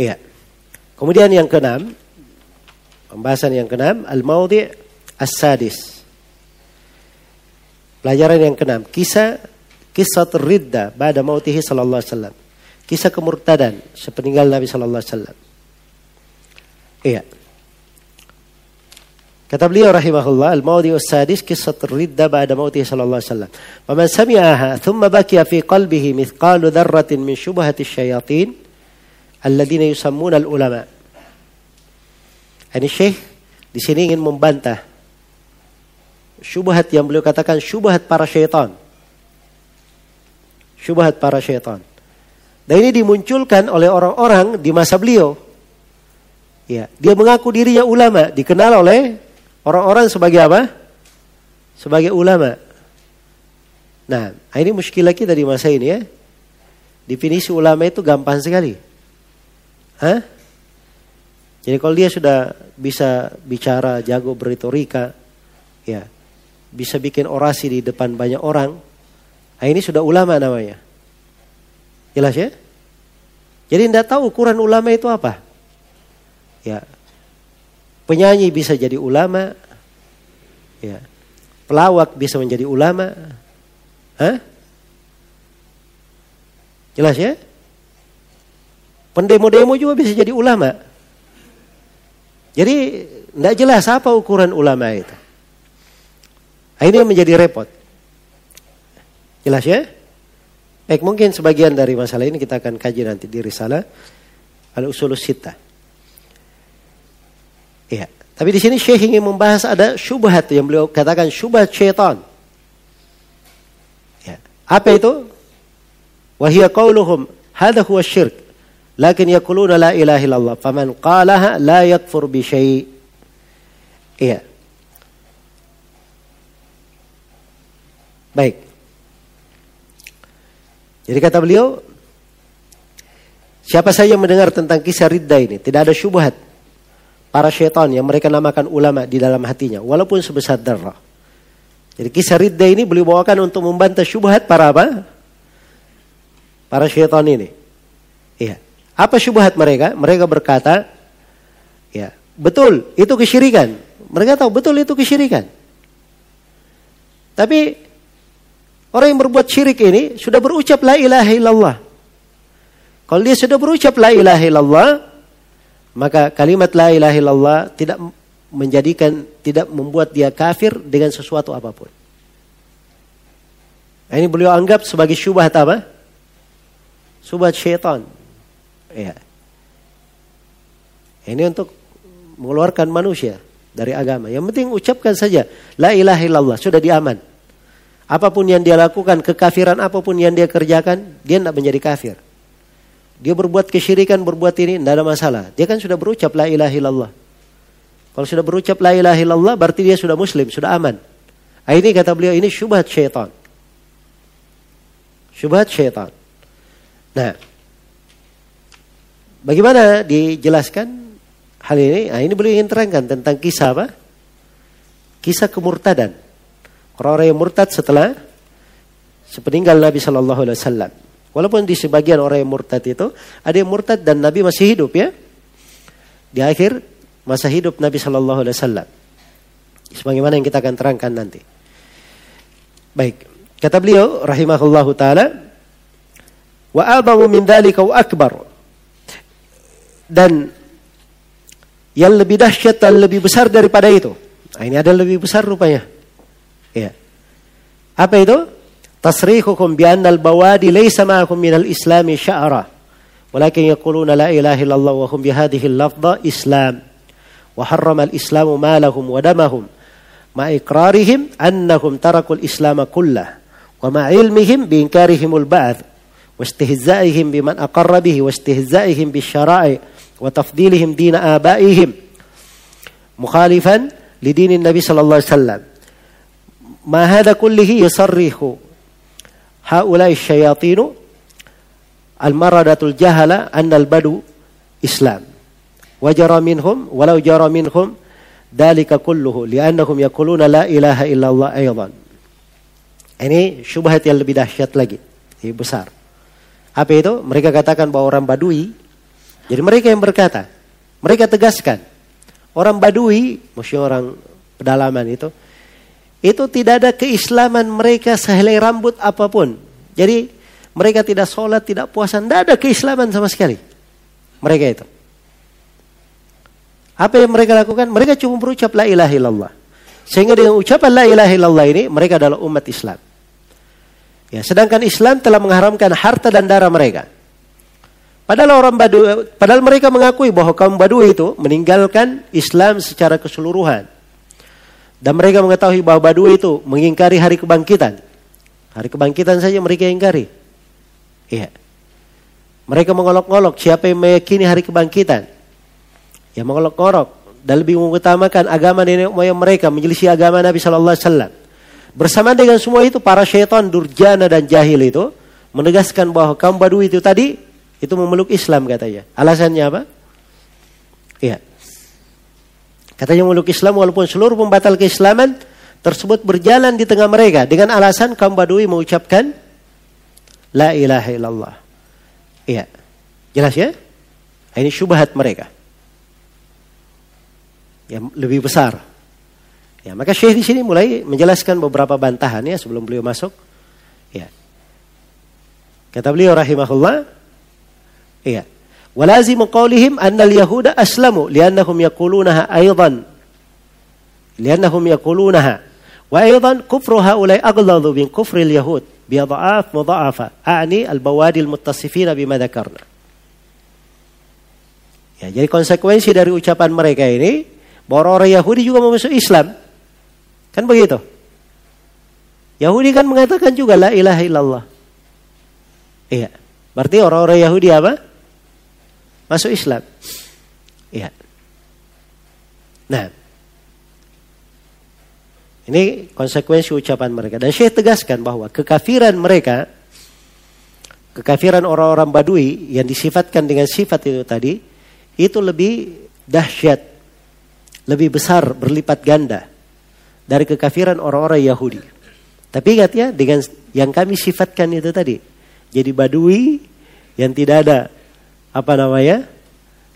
Iya. Kemudian yang keenam, pembahasan yang keenam, al-maudhi' as-sadis. Pelajaran yang keenam, kisah kisah ridda pada mautihi sallallahu alaihi wasallam. Kisah kemurtadan sepeninggal Nabi sallallahu alaihi wasallam. Iya. Kata beliau rahimahullah, al-maudi sadis kisah ridda ba'da mautihi sallallahu alaihi wasallam. Faman sami'aha thumma bakiya fi qalbihi mithqalu dharratin min syubhati syayatin alladhina yusammuna al-ulama. Ini Syekh di sini ingin membantah syubhat yang beliau katakan syubhat para syaitan. Syubhat para syaitan. Dan ini dimunculkan oleh orang-orang di masa beliau. Ya, dia mengaku dirinya ulama, dikenal oleh Orang-orang sebagai apa? Sebagai ulama. Nah, ini muskilah kita di masa ini ya. Definisi ulama itu gampang sekali. Hah? Jadi kalau dia sudah bisa bicara, jago berretorika, ya, bisa bikin orasi di depan banyak orang, nah ini sudah ulama namanya. Jelas ya? Jadi tidak tahu ukuran ulama itu apa. Ya, Penyanyi bisa jadi ulama. Ya. Pelawak bisa menjadi ulama. Hah? Jelas ya? Pendemo-demo juga bisa jadi ulama. Jadi tidak jelas apa ukuran ulama itu. Nah, ini menjadi repot. Jelas ya? Baik, mungkin sebagian dari masalah ini kita akan kaji nanti di risalah Al-Usulus Sittah. Iya. Tapi di sini Syekh ingin membahas ada syubhat yang beliau katakan syubhat syaitan. Ya. Apa itu? Wahia qauluhum hadha huwa syirk. Lakin yakuluna la ilaha illallah. Faman qalaha la yakfur bi syai'. Iya. Baik. Jadi kata beliau, siapa saja yang mendengar tentang kisah ridda ini, tidak ada syubhat para syaitan yang mereka namakan ulama di dalam hatinya walaupun sebesar darah. Jadi kisah ridda ini beliau bawakan untuk membantah syubhat para apa? Para syaitan ini. Iya. Apa syubhat mereka? Mereka berkata, ya, betul, itu kesyirikan. Mereka tahu betul itu kesyirikan. Tapi orang yang berbuat syirik ini sudah berucap la ilaha illallah. Kalau dia sudah berucap la ilaha illallah, maka kalimat la ilaha illallah tidak menjadikan tidak membuat dia kafir dengan sesuatu apa pun. Nah, ini beliau anggap sebagai syubhat apa? Syubhat syaitan. Ya. Ini untuk mengeluarkan manusia dari agama. Yang penting ucapkan saja la ilaha illallah sudah diaman. Apa pun yang dia lakukan, kekafiran apa pun yang dia kerjakan, dia tidak menjadi kafir. Dia berbuat kesyirikan, berbuat ini, tidak ada masalah. Dia kan sudah berucap la ilaha illallah. Kalau sudah berucap la ilaha illallah, berarti dia sudah muslim, sudah aman. Nah, ini kata beliau, ini syubhat syaitan. Syubhat syaitan. Nah, bagaimana dijelaskan hal ini? Nah, ini beliau ingin terangkan tentang kisah apa? Kisah kemurtadan. Orang-orang yang murtad setelah sepeninggal Nabi Shallallahu Alaihi Wasallam. Walaupun di sebagian orang yang murtad itu ada yang murtad dan Nabi masih hidup ya. Di akhir masa hidup Nabi Shallallahu Alaihi Wasallam. Sebagaimana yang kita akan terangkan nanti. Baik, kata beliau rahimahullahu taala wa abamu min dzalika wa akbar dan yang lebih dahsyat dan lebih besar daripada itu. Nah, ini ada lebih besar rupanya. Ya. Apa itu? Tasrihukum bi annal bawadi laysa ma'akum minal islami sya'ra. Walakin yaquluna la ilaha illallah wa hum bihadhihi al-lafdha islam. Wa harrama al-islamu ma lahum wa damahum. Ma iqrarihim annahum tarakul islam kullah. Wa ma ilmihim bi inkarihimul ba'd. واستهزائهم بمن أقر به واستهزائهم بالشرائع وتفضيلهم دين آبائهم مخالفا لدين النبي صلى الله عليه وسلم. ما هذا كله يصرح هؤلاء الشياطين المردة الجهلة أن البدو إسلام. وجرى منهم ولو جرى منهم ذلك كله لأنهم يقولون لا إله إلا الله أيضا. Ini syubhat yang lebih dahsyat lagi, besar. Apa itu? Mereka katakan bahwa orang Badui Jadi mereka yang berkata, mereka tegaskan, orang Badui, maksudnya orang pedalaman itu, itu tidak ada keislaman mereka sehelai rambut apa pun. Jadi mereka tidak sholat, tidak puasa, tidak ada keislaman sama sekali. Mereka itu. Apa yang mereka lakukan? Mereka cuma berucap la ilaha illallah. Sehingga dengan ucapan la ilaha illallah ini mereka adalah umat Islam. Ya, sedangkan Islam telah mengharamkan harta dan darah mereka. Padahal orang Badu, padahal mereka mengakui bahwa kaum Badu itu meninggalkan Islam secara keseluruhan. Dan mereka mengetahui bahwa Badu itu mengingkari hari kebangkitan. Hari kebangkitan saja mereka ingkari. Iya. Mereka mengolok-olok siapa yang meyakini hari kebangkitan. Ya mengolok-olok dan lebih mengutamakan agama nenek moyang mereka menyelisih agama Nabi Shallallahu Alaihi Wasallam. Bersama dengan semua itu para syaitan durjana dan jahil itu menegaskan bahwa kaum Badui itu tadi itu memeluk Islam katanya. Alasannya apa? Iya. Katanya memeluk Islam walaupun seluruh pembatal keislaman tersebut berjalan di tengah mereka dengan alasan kaum Badui mengucapkan la ilaha illallah. Iya. Jelas ya? Ini syubhat mereka yang lebih besar. Ya, maka Syekh di sini mulai menjelaskan beberapa bantahan ya sebelum beliau masuk. Ya. Kata beliau rahimahullah, iya. Walazim qawlihim anna al-yahuda aslamu li'annahum yaqulunaha aidan. Li'annahum yaqulunaha. Wa aidan kufru haulai aghladu min kufri al-yahud bi adha'af mudha'afa. A'ni al-bawadi al-muttasifina bima dzakarna. Ya, jadi konsekuensi dari ucapan mereka ini bahwa orang Yahudi juga mau masuk Islam. Kan begitu. Yahudi kan mengatakan juga la ilaha illallah. Iya. Berarti orang-orang Yahudi apa? Masuk Islam. Iya. Nah. Ini konsekuensi ucapan mereka. Dan Syekh tegaskan bahwa kekafiran mereka, kekafiran orang-orang Badui yang disifatkan dengan sifat itu tadi, itu lebih dahsyat lebih besar berlipat ganda dari kekafiran orang-orang Yahudi. Tapi ingat ya dengan yang kami sifatkan itu tadi. Jadi badui yang tidak ada apa namanya?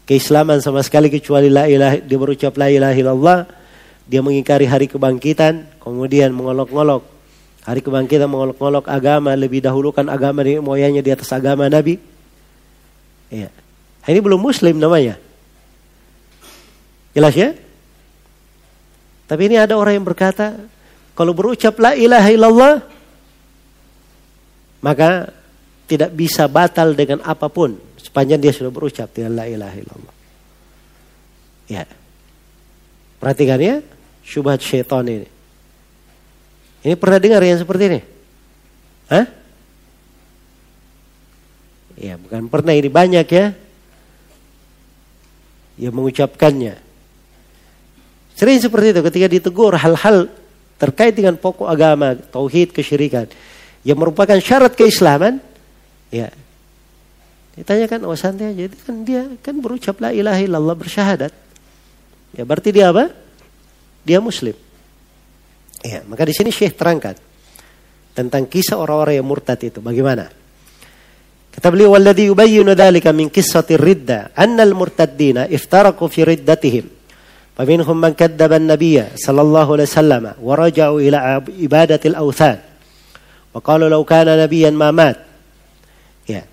keislaman sama sekali kecuali la ilaha dia berucap la ilaha illallah, dia mengingkari hari kebangkitan, kemudian mengolok-olok hari kebangkitan mengolok-olok agama lebih dahulukan agama di moyangnya di atas agama Nabi. Ya. Ini belum muslim namanya. Jelas ya? Tapi ini ada orang yang berkata, kalau berucap la ilaha illallah, maka tidak bisa batal dengan apa pun sepanjang dia sudah berucap dengan la ilaha illallah. Ya. Perhatikan ya, syubhat syaitan ini. Ini pernah dengar yang seperti ini? Hah? Ya, bukan pernah ini banyak ya. Yang mengucapkannya. Sering seperti itu ketika ditegur hal-hal terkait dengan pokok agama, tauhid, kesyirikan yang merupakan syarat keislaman, ya. Ditanyakan, oh santai aja, kan dia kan berucap la ilaha illallah bersyahadat. Ya berarti dia apa? Dia muslim. Ya, maka di sini Syekh terangkan tentang kisah orang-orang yang murtad itu bagaimana? Kata beliau, "Walladhi yubayyinu dzalika min qissati ridda, anna al-murtaddina iftaraqu fi riddatihim." فمنهم من كذب النبي صلى الله عليه وسلم ورجعوا إلى عبادة الأوثان وقالوا لو كان نبيا ما مات ya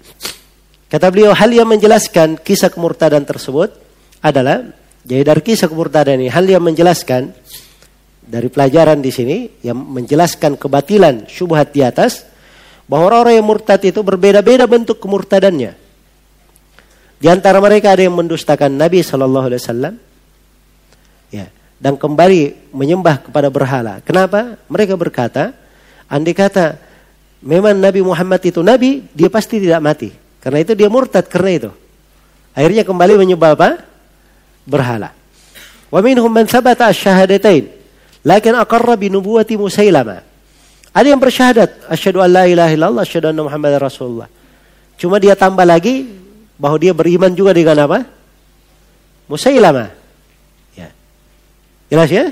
kata beliau hal yang menjelaskan kisah kemurtadan tersebut adalah jadi dari kisah kemurtadan ini hal yang menjelaskan dari pelajaran di sini yang menjelaskan kebatilan syubhat di atas bahwa orang-orang yang murtad itu berbeda-beda bentuk kemurtadannya. Di antara mereka ada yang mendustakan Nabi Shallallahu Alaihi Wasallam, ya dan kembali menyembah kepada berhala. Kenapa? Mereka berkata, andai kata memang Nabi Muhammad itu nabi, dia pasti tidak mati. Karena itu dia murtad karena itu. Akhirnya kembali menyembah apa? Berhala. Wa minhum man thabata asyhadatain lakin aqarra bi nubuwati Musailama. Ada yang bersyahadat asyhadu an la ilaha illallah asyhadu anna Muhammadar Rasulullah. Cuma dia tambah lagi bahwa dia beriman juga dengan apa? Musailama. Jelas ya?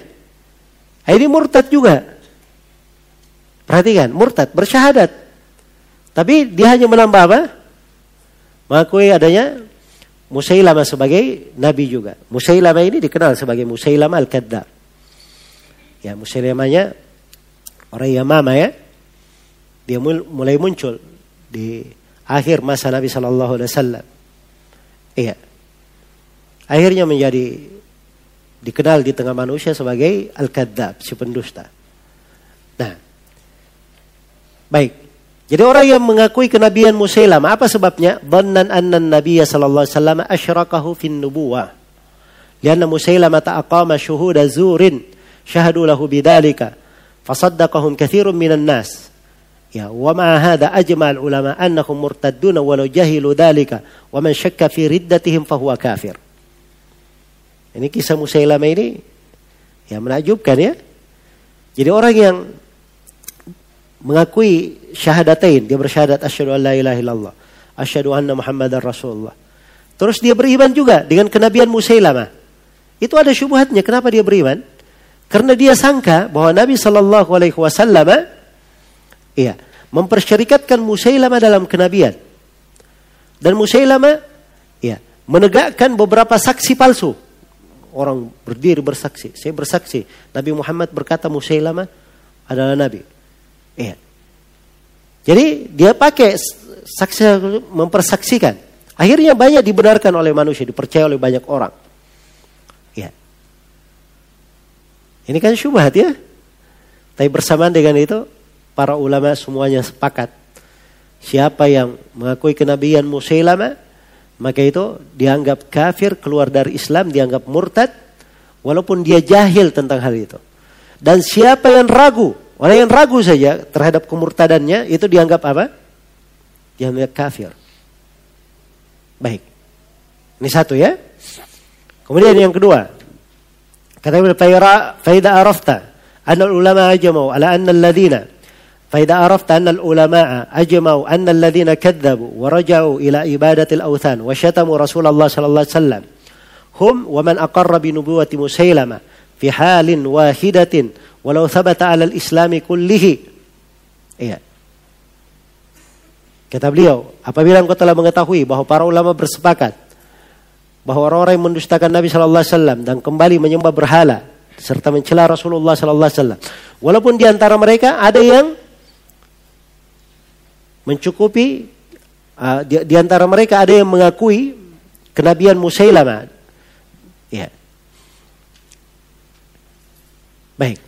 Ini murtad juga. Perhatikan, murtad, bersyahadat. Tapi dia hanya menambah apa? Mengakui adanya Musailama sebagai nabi juga. Musailama ini dikenal sebagai Musailama al-Kadzab. Ya, Musailamanya orang Yamama ya. Dia mulai muncul di akhir masa Nabi Shallallahu Alaihi Wasallam. Iya. Akhirnya menjadi dikenal di tengah manusia sebagai al-kadzab, si pendusta. Nah, baik. Jadi orang yang mengakui kenabian Musailam, apa sebabnya? Dhannan anna Nabiya sallallahu alaihi wasallam asyrakahu fin nubuwah. Lianna Musailam ta'aqama syuhuda zurin syahadu lahu bidzalika fasaddaqahum katsirun minan nas. Ya, wa ma hadha ajma' ulama annahum murtaddun walau jahilu dzalika wa man syakka fi riddatihim fahuwa kafir. Ini kisah Musailama ini ya menakjubkan ya. Jadi orang yang mengakui syahadatain, dia bersyahadat asyhadu an la ilaha illallah, asyhadu anna muhammadar rasulullah. Terus dia beriman juga dengan kenabian Musailama. Itu ada syubhatnya. Kenapa dia beriman? Karena dia sangka bahwa Nabi Shallallahu Alaihi Wasallam, iya, mempersyarikatkan Musailama dalam kenabian. Dan Musailama, iya, menegakkan beberapa saksi palsu orang berdiri bersaksi. Saya bersaksi. Nabi Muhammad berkata Musailama adalah Nabi. Iya. Jadi dia pakai saksi mempersaksikan. Akhirnya banyak dibenarkan oleh manusia, dipercaya oleh banyak orang. Ya. Ini kan syubhat ya. Tapi bersamaan dengan itu, para ulama semuanya sepakat. Siapa yang mengakui kenabian Musailama, maka itu dianggap kafir, keluar dari Islam, dianggap murtad, walaupun dia jahil tentang hal itu. Dan siapa yang ragu, orang yang ragu saja terhadap kemurtadannya, itu dianggap apa? Dianggap kafir. Baik. Ini satu ya. Kemudian yang kedua. Kata Ibn Faida arafta. Anna ulama ajamau ala anna alladhina فإذا عرفت أن العلماء أجمعوا أن الذين كذبوا ورجعوا إلى عبادة الأوثان وشتموا رسول الله صلى الله عليه وسلم هم ومن أقر بنبوة مسيلمة في حال واحدة ولو ثبت على الإسلام كله Iya. Kata beliau, apabila engkau telah mengetahui bahwa para ulama bersepakat bahwa orang-orang yang mendustakan Nabi Shallallahu Alaihi Wasallam dan kembali menyembah berhala serta mencela Rasulullah Shallallahu Alaihi Wasallam, walaupun di antara mereka ada yang mencukupi uh, di, di antara mereka ada yang mengakui kenabian Musailama. Ya. Baik.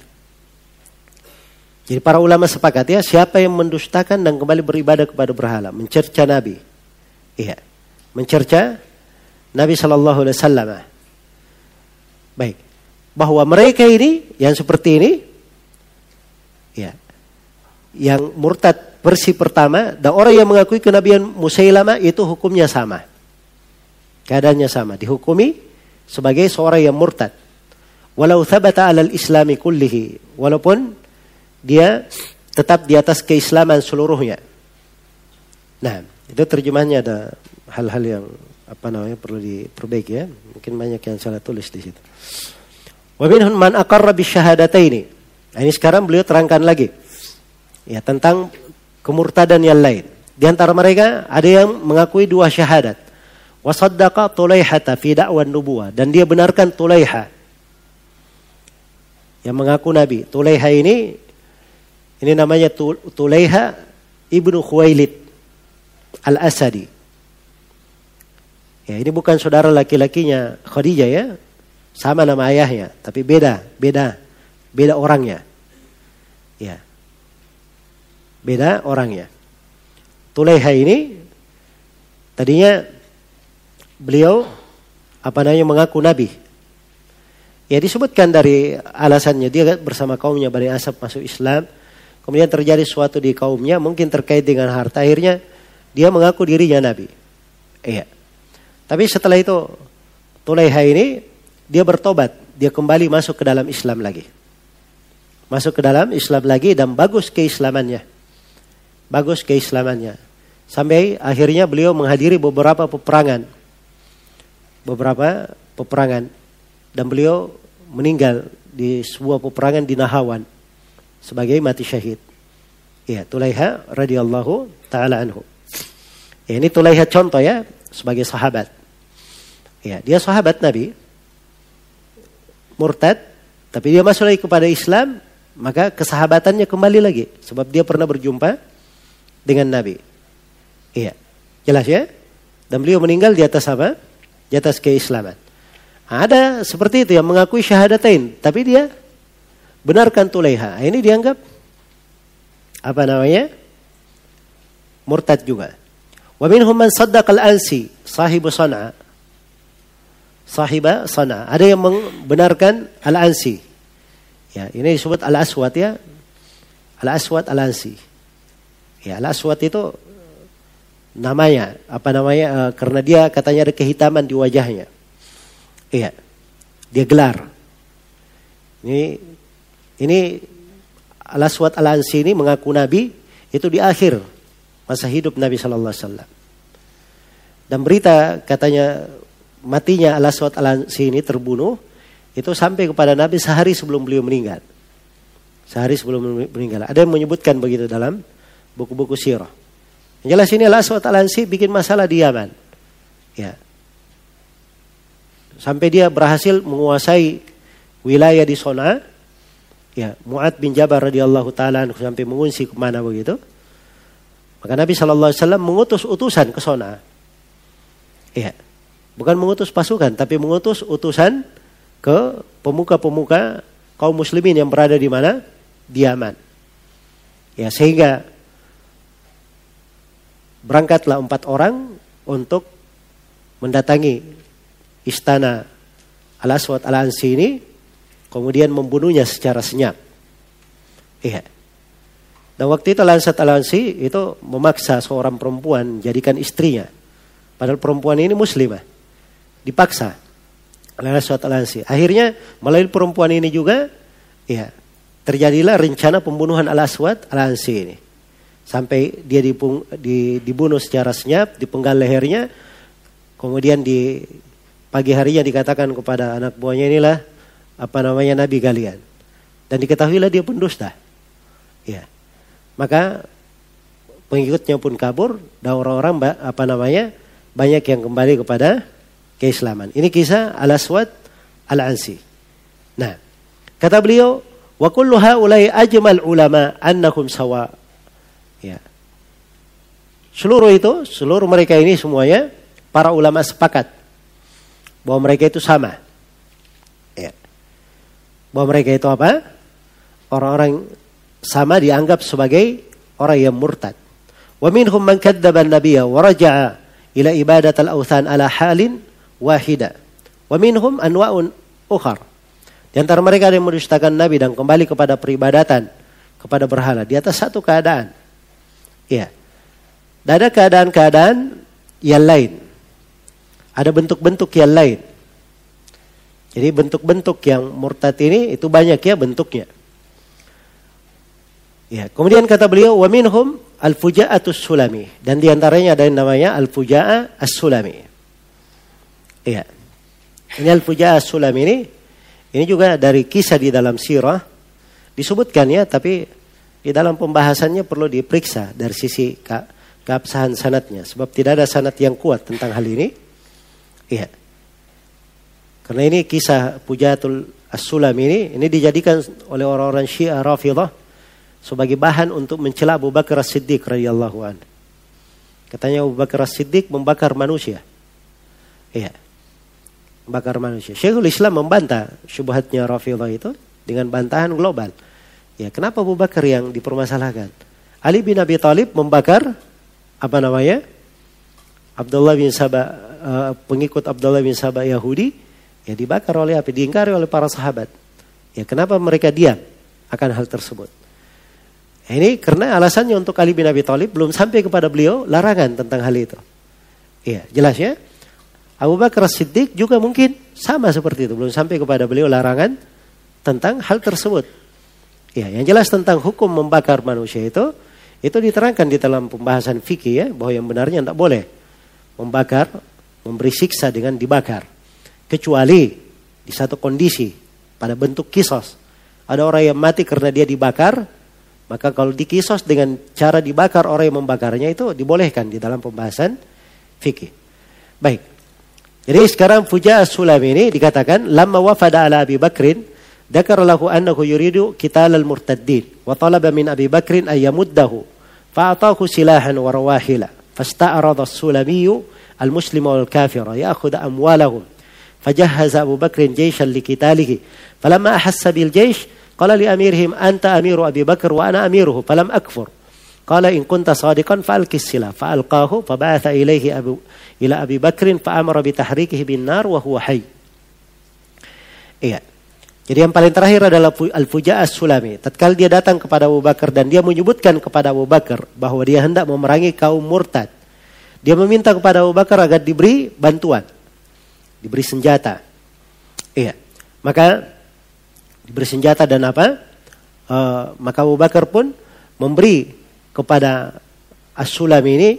Jadi para ulama sepakat ya siapa yang mendustakan dan kembali beribadah kepada berhala, mencerca Nabi. Iya. Mencerca Nabi Shallallahu alaihi wasallam. Baik. Bahwa mereka ini yang seperti ini ya. Yang murtad versi pertama dan orang yang mengakui kenabian Musailama itu hukumnya sama. Keadaannya sama, dihukumi sebagai seorang yang murtad. Walau thabata alal islami kullihi, walaupun dia tetap di atas keislaman seluruhnya. Nah, itu terjemahnya ada hal-hal yang apa namanya perlu diperbaiki ya. Mungkin banyak yang salah tulis di situ. Wa man aqarra bisyahadataini. Nah, ini sekarang beliau terangkan lagi. Ya, tentang kemurtadan yang lain. Di antara mereka ada yang mengakui dua syahadat. Wasaddaqa Tulaihata fi da'wan nubuwah dan dia benarkan Tulaiha yang mengaku nabi. Tulaiha ini ini namanya Tulaiha ibnu Khuwailid al-Asadi. Ya, ini bukan saudara laki-lakinya Khadijah ya. Sama nama ayahnya, tapi beda, beda, beda orangnya. Ya. Beda orangnya. Tulaiha ini tadinya beliau apa namanya mengaku nabi. Ya disebutkan dari alasannya dia bersama kaumnya Bani Asab masuk Islam. Kemudian terjadi sesuatu di kaumnya mungkin terkait dengan harta. Akhirnya dia mengaku dirinya nabi. Iya. Tapi setelah itu Tulaiha ini dia bertobat, dia kembali masuk ke dalam Islam lagi. Masuk ke dalam Islam lagi dan bagus keislamannya bagus keislamannya. Sampai akhirnya beliau menghadiri beberapa peperangan. Beberapa peperangan. Dan beliau meninggal di sebuah peperangan di Nahawan. Sebagai mati syahid. Ya, Tulaiha radhiyallahu taala anhu. Ya, ini Tulaiha contoh ya sebagai sahabat. Ya, dia sahabat Nabi. Murtad, tapi dia masuk lagi kepada Islam, maka kesahabatannya kembali lagi sebab dia pernah berjumpa dengan Nabi. Iya. Jelas ya? Dan beliau meninggal di atas apa? Di atas keislaman. Ada seperti itu yang mengakui syahadatain, tapi dia benarkan tuleha. Ini dianggap apa namanya? Murtad juga. Wa minhum man saddaqal ansi, sahibu sana. Sahiba sana. Ada yang membenarkan al-ansi. Ya, ini disebut al-aswad ya. Al-aswad al-ansi. Ya, al-aswad itu namanya, apa namanya? Uh, karena dia katanya ada kehitaman di wajahnya. Iya. Dia gelar. Ini ini Al-Aswad Al-Ansi ini mengaku Nabi itu di akhir masa hidup Nabi Shallallahu Alaihi Wasallam. Dan berita katanya matinya Al-Aswad Al-Ansi ini terbunuh itu sampai kepada Nabi sehari sebelum beliau meninggal. Sehari sebelum meninggal. Ada yang menyebutkan begitu dalam buku-buku sirah. Jelas ini Al-Aswad Al-Ansi bikin masalah di Yaman. Ya, sampai dia berhasil menguasai wilayah di Sona. Ya, Mu'ad bin Jabal radhiyallahu taala sampai ke mana begitu. Maka Nabi sallallahu alaihi wasallam mengutus utusan ke Sona. Ya. Bukan mengutus pasukan, tapi mengutus utusan ke pemuka-pemuka kaum muslimin yang berada di mana? Di Yaman. Ya, sehingga berangkatlah empat orang untuk mendatangi istana Al-Aswad Al-Ansi ini kemudian membunuhnya secara senyap. Iya. Dan waktu itu Al-Aswad Al-Ansi itu memaksa seorang perempuan jadikan istrinya. Padahal perempuan ini muslimah. Dipaksa Al-Aswad Al-Ansi. Akhirnya melalui perempuan ini juga ya, terjadilah rencana pembunuhan Al-Aswad Al-Ansi ini. Sampai dia dipung, di, dibunuh secara senyap, dipenggal lehernya, kemudian di pagi harinya dikatakan kepada anak buahnya inilah apa namanya nabi kalian. Dan diketahuilah dia pendusta. Ya. Maka pengikutnya pun kabur dan orang-orang apa namanya banyak yang kembali kepada keislaman. Ini kisah Al-Aswad Al-Ansi. Nah, kata beliau, wa kullu haula'i ajmal ulama annahum sawa. Ya. Seluruh itu, seluruh mereka ini semuanya para ulama sepakat bahwa mereka itu sama. Ya. Bahwa mereka itu apa? Orang-orang sama dianggap sebagai orang yang murtad. Wa minhum man kadzdzaba an-nabiyya wa raja'a ila ibadat al-awthan ala halin wahida. Wa minhum anwa'un ukhar. Di antara mereka ada yang mendustakan Nabi dan kembali kepada peribadatan kepada berhala di atas satu keadaan. Iya. Dan ada keadaan-keadaan yang lain. Ada bentuk-bentuk yang lain. Jadi bentuk-bentuk yang murtad ini itu banyak ya bentuknya. Ya, kemudian kata beliau wa minhum al-fuja'atus sulami dan di antaranya ada yang namanya al-fuja'a as-sulami. Iya. Ini al-fuja'a as-sulami ini ini juga dari kisah di dalam sirah disebutkan ya tapi di dalam pembahasannya perlu diperiksa dari sisi ke keabsahan sanatnya sebab tidak ada sanat yang kuat tentang hal ini. Iya. Karena ini kisah Pujatul As-Sulam ini, ini dijadikan oleh orang-orang Syiah Rafidah sebagai bahan untuk mencela Abu Bakar As-Siddiq radhiyallahu an. Katanya Abu Bakar As-Siddiq membakar manusia. Iya. Membakar manusia. Syekhul Islam membantah syubhatnya Rafidah itu dengan bantahan global. Ya, kenapa Abu Bakar yang dipermasalahkan? Ali bin Abi Thalib membakar apa namanya? Abdullah bin Sabah uh, pengikut Abdullah bin Sabah Yahudi ya dibakar oleh api, diingkari oleh para sahabat. Ya kenapa mereka diam akan hal tersebut? Ya, ini karena alasannya untuk Ali bin Abi Thalib belum sampai kepada beliau larangan tentang hal itu. Iya, jelas ya. Abu Bakar Siddiq juga mungkin sama seperti itu, belum sampai kepada beliau larangan tentang hal tersebut. Ya, yang jelas tentang hukum membakar manusia itu itu diterangkan di dalam pembahasan fikih ya bahwa yang benarnya tidak boleh membakar memberi siksa dengan dibakar. Kecuali di satu kondisi pada bentuk kisos. Ada orang yang mati karena dia dibakar, maka kalau dikisos dengan cara dibakar orang yang membakarnya itu dibolehkan di dalam pembahasan fikih. Baik. Jadi sekarang Fuja Sulami ini dikatakan lama wafada ala Abi Bakrin ذكر له أنه يريد قتال المرتدين وطلب من أبي بكر أن يمده فأعطاه سلاحا ورواحل فاستعرض السلمي المسلم والكافر يأخذ أموالهم فجهز أبو بكر جيشا لقتاله فلما أحس بالجيش قال لأميرهم أنت أمير أبي بكر وأنا أميره فلم أكفر قال إن كنت صادقا فألك السلاح فألقاه فبعث إليه أبو إلى أبي بكر فأمر بتحريكه بالنار وهو حي Iya. Jadi yang paling terakhir adalah Al-Fuja As-Sulami. Tatkala dia datang kepada Abu Bakar dan dia menyebutkan kepada Abu Bakar bahwa dia hendak memerangi kaum murtad. Dia meminta kepada Abu Bakar agar diberi bantuan. Diberi senjata. Iya. Maka diberi senjata dan apa? Uh, maka Abu Bakar pun memberi kepada As-Sulami ini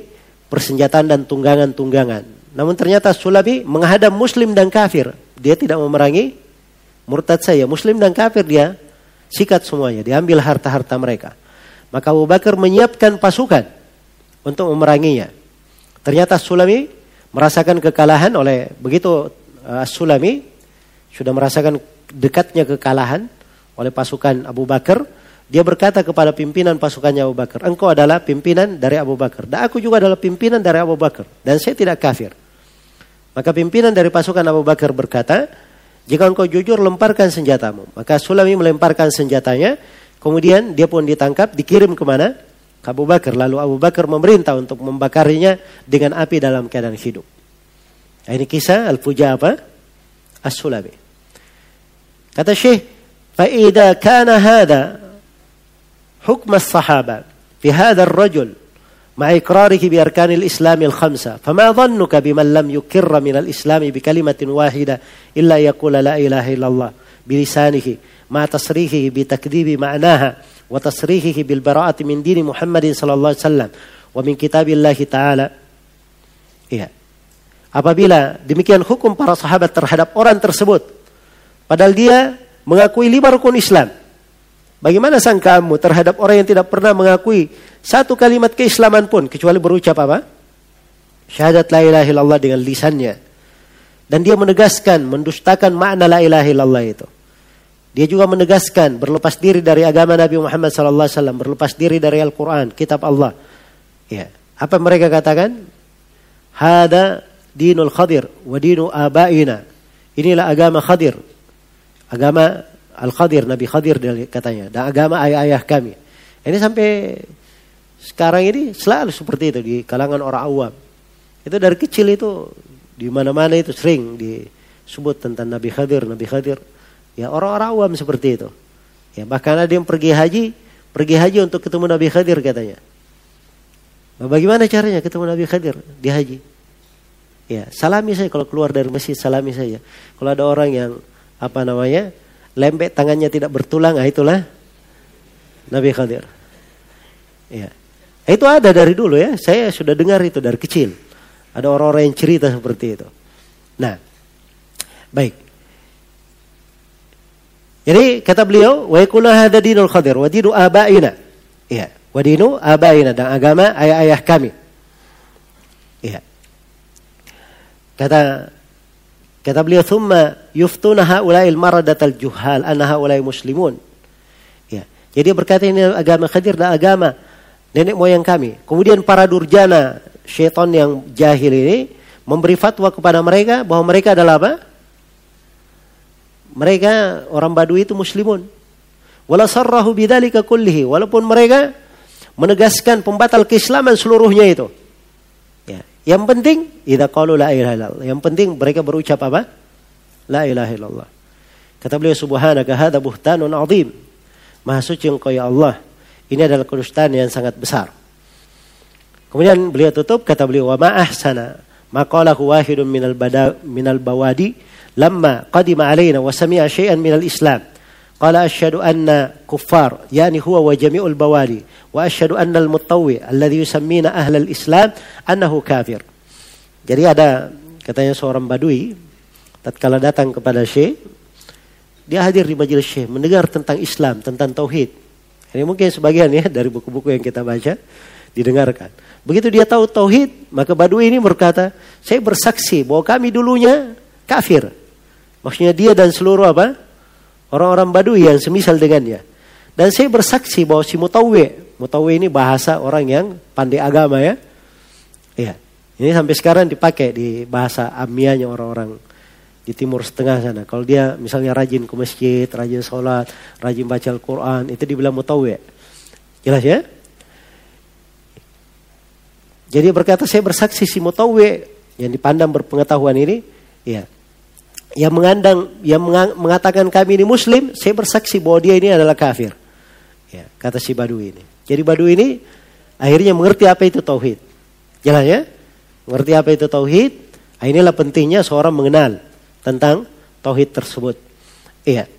persenjataan dan tunggangan-tunggangan. Namun ternyata As-Sulami menghadap muslim dan kafir. Dia tidak memerangi murtad saya, muslim dan kafir dia sikat semuanya, diambil harta-harta mereka. Maka Abu Bakar menyiapkan pasukan untuk memeranginya. Ternyata Sulami merasakan kekalahan oleh begitu uh, Sulami sudah merasakan dekatnya kekalahan oleh pasukan Abu Bakar. Dia berkata kepada pimpinan pasukannya Abu Bakar, engkau adalah pimpinan dari Abu Bakar. Dan aku juga adalah pimpinan dari Abu Bakar. Dan saya tidak kafir. Maka pimpinan dari pasukan Abu Bakar berkata, jika engkau jujur lemparkan senjatamu. Maka Sulami melemparkan senjatanya. Kemudian dia pun ditangkap, dikirim kemana? Ke Abu Bakar. Lalu Abu Bakar memerintah untuk membakarinya dengan api dalam keadaan hidup. Nah, ini kisah Al-Fuja apa? As-Sulami. Kata Syekh, فَإِذَا كَانَ هَذَا حُكْمَ الصَّحَابَةِ في هذا الرجل مع إقراره بأركان الإسلام الخمسة فما ظنك بمن لم يكر من الإسلام بكلمة واحدة إلا يقول لا إله إلا الله بلسانه مع تصريحه بتكذيب معناها وتصريحه بالبراءة من دين محمد صلى الله عليه وسلم ومن كتاب الله تعالى Iya. Apabila demikian hukum para sahabat terhadap orang tersebut, padahal dia mengakui lima rukun Islam, Bagaimana sangkamu terhadap orang yang tidak pernah mengakui satu kalimat keislaman pun kecuali berucap apa? Syahadat la ilaha illallah dengan lisannya. Dan dia menegaskan, mendustakan makna la ilaha illallah itu. Dia juga menegaskan berlepas diri dari agama Nabi Muhammad SAW, berlepas diri dari Al-Quran, kitab Allah. Ya. Apa mereka katakan? Hada dinul khadir wa dinu abaina. Inilah agama khadir. Agama Al-Khadir, Nabi Khadir katanya. Dan agama ayah-ayah kami. Ini sampai sekarang ini selalu seperti itu di kalangan orang awam. Itu dari kecil itu di mana-mana itu sering disebut tentang Nabi Khadir, Nabi Khadir. Ya orang-orang awam seperti itu. Ya bahkan ada yang pergi haji, pergi haji untuk ketemu Nabi Khadir katanya. Nah, bagaimana caranya ketemu Nabi Khadir di haji? Ya, salami saya kalau keluar dari masjid salami saja. Kalau ada orang yang apa namanya lembek tangannya tidak bertulang, nah itulah Nabi Khadir. Ya. Itu ada dari dulu ya, saya sudah dengar itu dari kecil. Ada orang-orang yang cerita seperti itu. Nah, baik. Jadi kata beliau, wa yakunu hadha dinul khadir wa dinu abaina. Iya, wa dinu abaina dan agama ayah-ayah kami. Iya. Kata Kata beliau, "Thumma yuftuna haula'il maradatal juhal anna haula'i muslimun." Ya. Jadi berkata ini agama Khadir dan agama nenek moyang kami. Kemudian para durjana syaitan yang jahil ini memberi fatwa kepada mereka bahwa mereka adalah apa? Mereka orang Badui itu muslimun. Wala sarrahu bidzalika kullihi. Walaupun mereka menegaskan pembatal keislaman seluruhnya itu. Yang penting idza qalu la ilaha illallah. Yang penting mereka berucap apa? La ilaha illallah. Kata beliau subhanaka hadza buhtanun azim. Maha suci engkau ya Allah. Ini adalah kedustaan yang sangat besar. Kemudian beliau tutup kata beliau wa ma ahsana ma qalahu wahidun minal bada minal bawadi lamma qadima alaina wa sami'a syai'an minal islam. Anna kuffar yani huwa wa jami'ul bawadi wa asyhadu anna al-mutawwi alladhi yusammina ahlal islam annahu kafir. Jadi ada katanya seorang badui tatkala datang kepada Syekh dia hadir di majelis Syekh mendengar tentang Islam, tentang tauhid. Ini mungkin sebagian ya dari buku-buku yang kita baca. didengarkan. Begitu dia tahu tauhid, maka Badui ini berkata, saya bersaksi bahwa kami dulunya kafir. Maksudnya dia dan seluruh apa? Orang-orang Badui yang semisal dengannya. Dan saya bersaksi bahwa si Mutawwi, Mutawwi ini bahasa orang yang pandai agama ya. Iya. Ini sampai sekarang dipakai di bahasa amianya orang-orang di timur setengah sana. Kalau dia misalnya rajin ke masjid, rajin sholat, rajin baca Al-Quran, itu dibilang mutawwi. Jelas ya? Jadi berkata saya bersaksi si mutawwi yang dipandang berpengetahuan ini, ya, yang mengandang, yang mengatakan kami ini Muslim, saya bersaksi bahwa dia ini adalah kafir. Ya, kata si Badu ini. Jadi Badu ini akhirnya mengerti apa itu tauhid. Jelas ya? Mengerti apa itu tauhid? Nah, inilah pentingnya seorang mengenal tentang tauhid tersebut. Iya.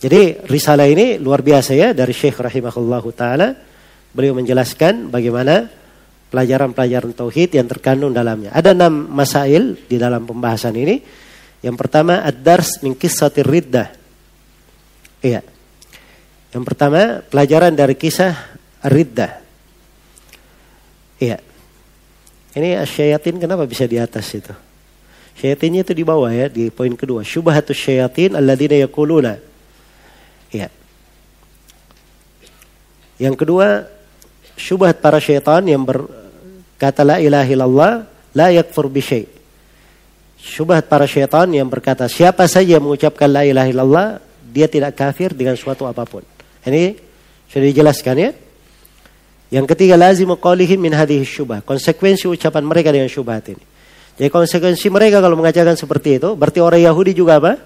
Jadi risalah ini luar biasa ya dari Syekh rahimahullah taala. Beliau menjelaskan bagaimana pelajaran-pelajaran tauhid yang terkandung dalamnya. Ada enam masail di dalam pembahasan ini. Yang pertama ad-dars min kissatir riddah. Iya. Yang pertama pelajaran dari kisah riddah. Iya. Ini asyayatin kenapa bisa di atas itu? Syayatinnya itu di bawah ya, di poin kedua. Syubhatus syayatin alladzina yakuluna. Ya. Yang kedua, syubhat para syaitan yang berkata la ilaha illallah la yakfur bi syai. Syubhat para syaitan yang berkata siapa saja yang mengucapkan la ilaha illallah dia tidak kafir dengan suatu apa pun. Ini sudah dijelaskan ya. Yang ketiga lazim qawlihim min hadhihi. Konsekuensi ucapan mereka dengan syubhat ini. Jadi konsekuensi mereka kalau mengajarkan seperti itu, berarti orang Yahudi juga apa?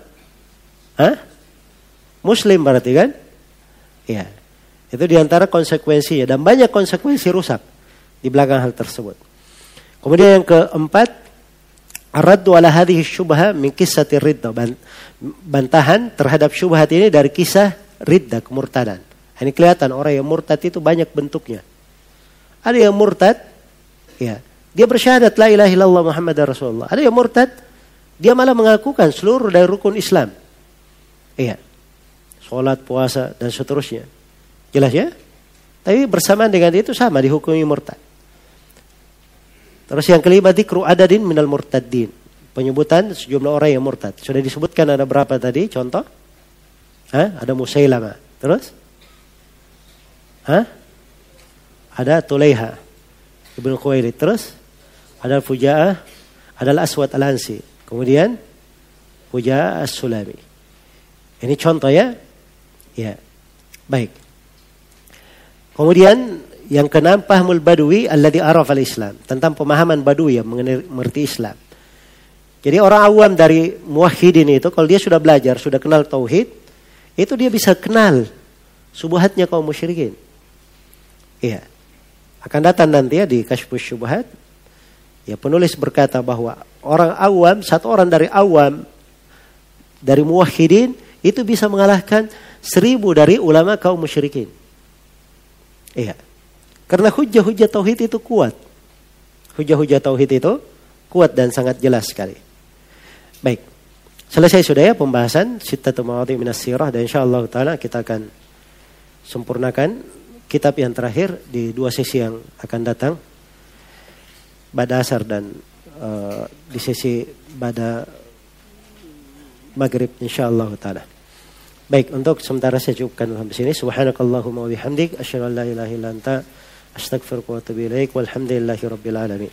Hah? Muslim berarti kan? Iya. Itu di antara konsekuensinya dan banyak konsekuensi rusak di belakang hal tersebut. Kemudian yang keempat, Aradu ala hadhihi syubha min kisati ridda. Bantahan terhadap syubhat ini dari kisah ridda, kemurtadan. Ini kelihatan orang yang murtad itu banyak bentuknya. Ada yang murtad, ya, dia bersyahadat la ilaha illallah Muhammad Rasulullah. Ada yang murtad, dia malah mengakukan seluruh dari rukun Islam. Iya. Sholat, puasa, dan seterusnya. Jelas ya? Tapi bersamaan dengan itu sama dihukumi murtad. Terus yang kelima dikru adadin minal murtadin. Penyebutan sejumlah orang yang murtad. Sudah disebutkan ada berapa tadi? Contoh? Hah? Ada Musailama. Terus? Hah? ada Tulaiha Ibnu Khuwailid. Terus ada Fuja'ah, ada Aswad Al-Ansi. Kemudian Fuja'ah As-Sulami. Ini contoh ya. Ya. Baik. Kemudian yang keenam pahmul badui alladhi araf al-Islam. Tentang pemahaman badui yang mengerti Islam. Jadi orang awam dari muwahhidin itu kalau dia sudah belajar, sudah kenal tauhid, itu dia bisa kenal subuhatnya kaum musyrikin. Iya. Akan datang nanti ya di Kashfus Syubhat. Ya penulis berkata bahwa orang awam, satu orang dari awam, dari muwahhidin, itu bisa mengalahkan seribu dari ulama kaum musyrikin. Iya. Karena hujah-hujah tauhid itu kuat. Hujah-hujah tauhid itu kuat dan sangat jelas sekali. Baik. Selesai sudah ya pembahasan Sittatu Mawadhi Minas Sirah dan insyaallah taala kita akan sempurnakan kitab yang terakhir di dua sesi yang akan datang pada asar dan uh, di sesi pada maghrib insyaallah taala. Baik, untuk sementara saya cukupkan sampai sini. Subhanakallahumma wa bihamdik asyhadu an la ilaha illa anta أستغفرك وأتوب إليك والحمد لله رب العالمين.